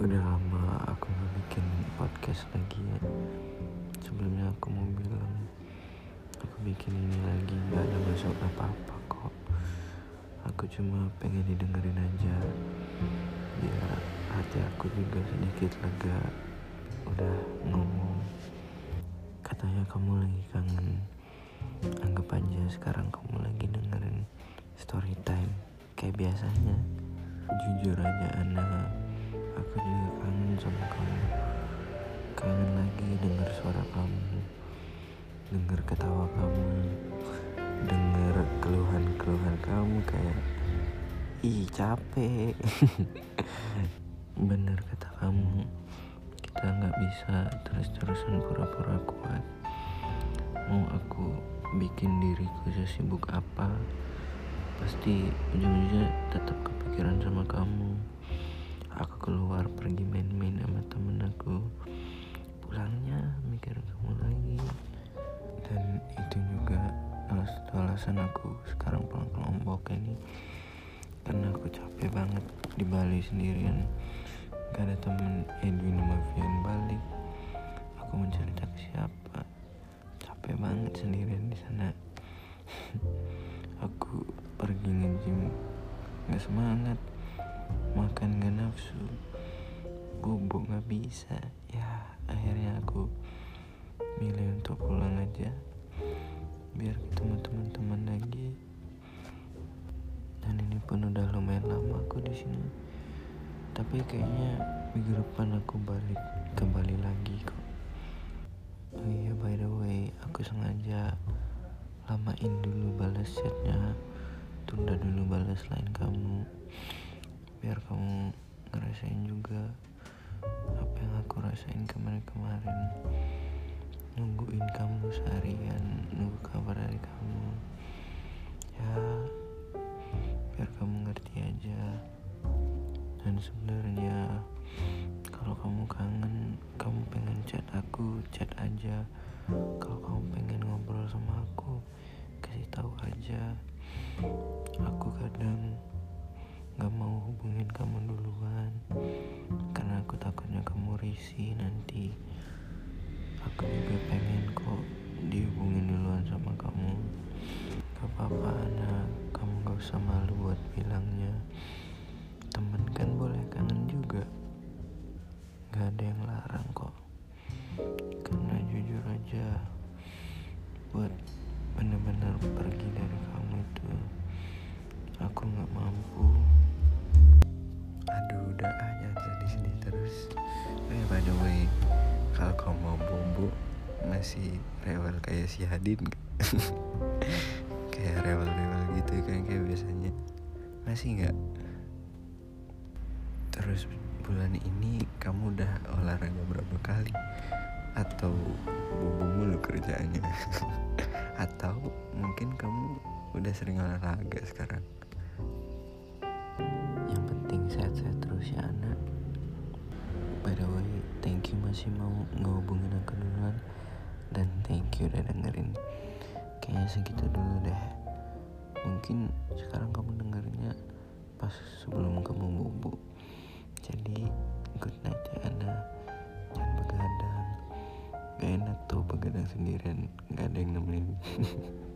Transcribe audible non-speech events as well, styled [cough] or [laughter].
Udah lama aku gak bikin podcast lagi ya. Sebelumnya aku mau bilang Aku bikin ini lagi gak ada masuk apa-apa kok. Aku cuma pengen didengerin aja. Biar hati aku juga sedikit lega. Udah ngomong. Katanya kamu lagi kangen. Anggap aja sekarang kamu lagi dengerin story time Kayak biasanya Jujur aja anak aku juga kangen sama kamu. Kangen lagi dengar suara kamu dengar ketawa kamu dengar keluhan-keluhan kamu kayak ih capek. [laughs] Bener kata kamu kita nggak bisa terus-terusan pura-pura kuat. Mau aku bikin diriku sesibuk apa pasti ujung-ujungnya tetap kepikiran sama kamu. Aku keluar pergi main-main sama temen aku. Pulangnya mikir kamu lagi. Dan itu juga satu alasan aku sekarang pulang ke Lombok ini. Karena aku capek banget di Bali sendirian. Gak ada temen Edwin semangat. Makan gak nafsu bubuk gak bisa. Ya akhirnya aku milih untuk pulang aja. Biar ketemu teman-teman lagi. Dan ini pun udah lumayan lama aku di sini. Tapi kayaknya minggu depan aku balik kembali lagi kok. Oh iya by the way aku sengaja lamain dulu balas chatnya. Tunda dulu balas lain kamu. Biar kamu ngerasain juga apa yang aku rasain kemarin-kemarin. Nungguin kamu seharian nunggu kabar dari kamu. Ya biar kamu ngerti aja. Dan sebenarnya kalau kamu kangen kamu pengen chat aku chat aja. Kalau kamu pengen ngobrol sama aku kasih tahu aja aku kadang Gak mau hubungin kamu duluan Karena aku takutnya kamu risih nanti. Aku juga pengen kok dihubungin duluan sama kamu. Gak apa-apa anak Kamu gak usah malu buat bilangnya udah aja di sini terus. Eh by the way kalau kau mau bobo masih rewel kayak si Hadin [laughs] kayak rewel-rewel gitu kan kayak biasanya. Masih nggak? Terus bulan ini kamu udah olahraga berapa kali? Atau bobo mulu kerjaannya? [laughs] Atau mungkin kamu udah sering olahraga sekarang sehat-sehat terus ya anak. By the way thank you masih mau ngehubungin aku duluan. Dan thank you udah dengerin. Kayaknya segitu dulu deh. Mungkin sekarang kamu dengerinnya pas sebelum kamu bubuk jadi good night ya anak. Jangan begadang gak enak tuh begadang sendirian. Gak ada yang nemenin [laughs]